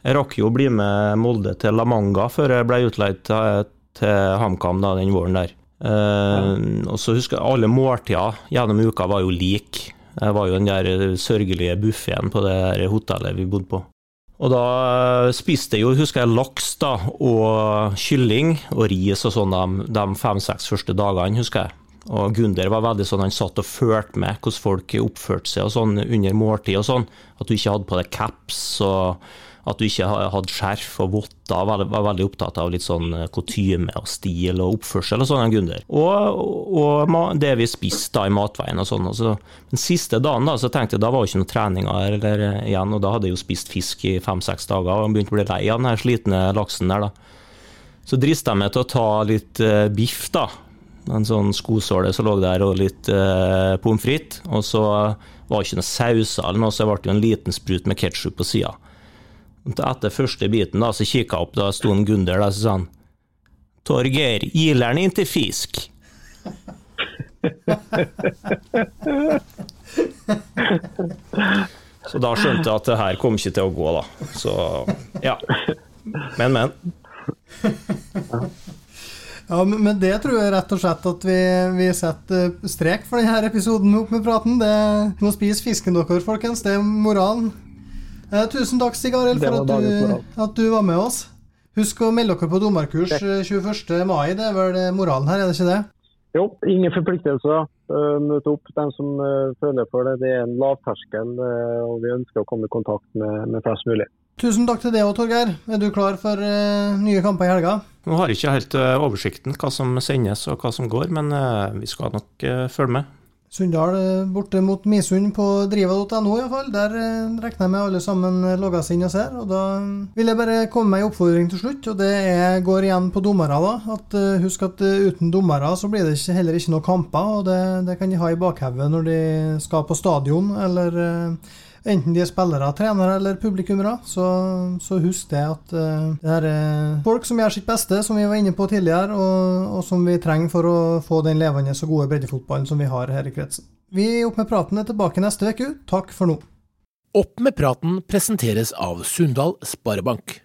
Jeg rakk jo å bli med Molde til La Manga før jeg ble utleid til, til HamKam den våren der. Uh, og så husker jeg alle måltider gjennom uka var jo like. Det var jo den der sørgelige buffeen på det der hotellet vi bodde på. Og da eh, spiste jeg jo, husker jeg, laks da, og kylling og ris og sånn de, de fem-seks første dagene, husker jeg. Og Gunder var veldig sånn, han satt og fulgte med hvordan folk oppførte seg og sånn under måltid og sånn. At du ikke hadde på deg caps og at du ikke hadde skjerf og votter. Var, veldig opptatt av litt sånn eh, kutyme og stil og oppførsel og sånn, Gunder. Og, og, det vi spiste da i matveien og sånn. Så, den siste dagen da, så tenkte jeg da var jo ikke noen treninger eller, igjen, og da hadde jeg jo spist fisk i fem-seks dager og begynte å bli lei av den her slitne laksen der, da. Så drista jeg meg til å ta litt eh, biff, da. En sånn skosåle som lå der, og litt eh, pommes frites. Og så var det ikke noe sauser eller noe, så det ble en liten sprut med ketsjup på sida. Etter første biten da, så kikka jeg opp, da sto en Gunder der, og sa han Torgeir, ileren ikke fisk. Så da skjønte jeg at det her kom ikke til å gå, da. Så ja. Men, men. Ja, men det tror jeg rett og slett at vi, vi setter strek for denne episoden med Opp med praten. Det må spise fisken deres, folkens. Det er moralen. Eh, tusen takk, Stig Arild, for at du, at du var med oss. Husk å melde dere på dommerkurs eh, 21. mai. Det er vel moralen her, er det ikke det? Jo, ingen forpliktelser. Møte opp den som eh, føler for det. Det er en lavterskel, eh, og vi ønsker å komme i kontakt med, med flest mulig. Tusen takk til deg òg, Torgeir. Er du klar for uh, nye kamper i helga? Nå har jeg ikke helt uh, oversikten hva som sendes og hva som går, men uh, vi skal nok følge med. Sunndal borte mot Misund på driva.no iallfall. Der regner jeg med alle sammen logger seg inn og ser. Og da vil jeg bare komme med en oppfordring til slutt, og det er, går igjen på dommere. da, at Husk at uten dommere så blir det ikke, heller ikke noen kamper, og det, det kan de ha i bakhodet når de skal på stadion, eller Enten de er spillere, trenere eller publikummere, så, så husk det at uh, det er folk som gjør sitt beste, som vi var inne på tidligere, og, og som vi trenger for å få den levende og gode breddefotballen som vi har her i kretsen. Vi i Opp med praten er tilbake neste uke. Takk for nå. Opp med praten presenteres av Sundal Sparebank.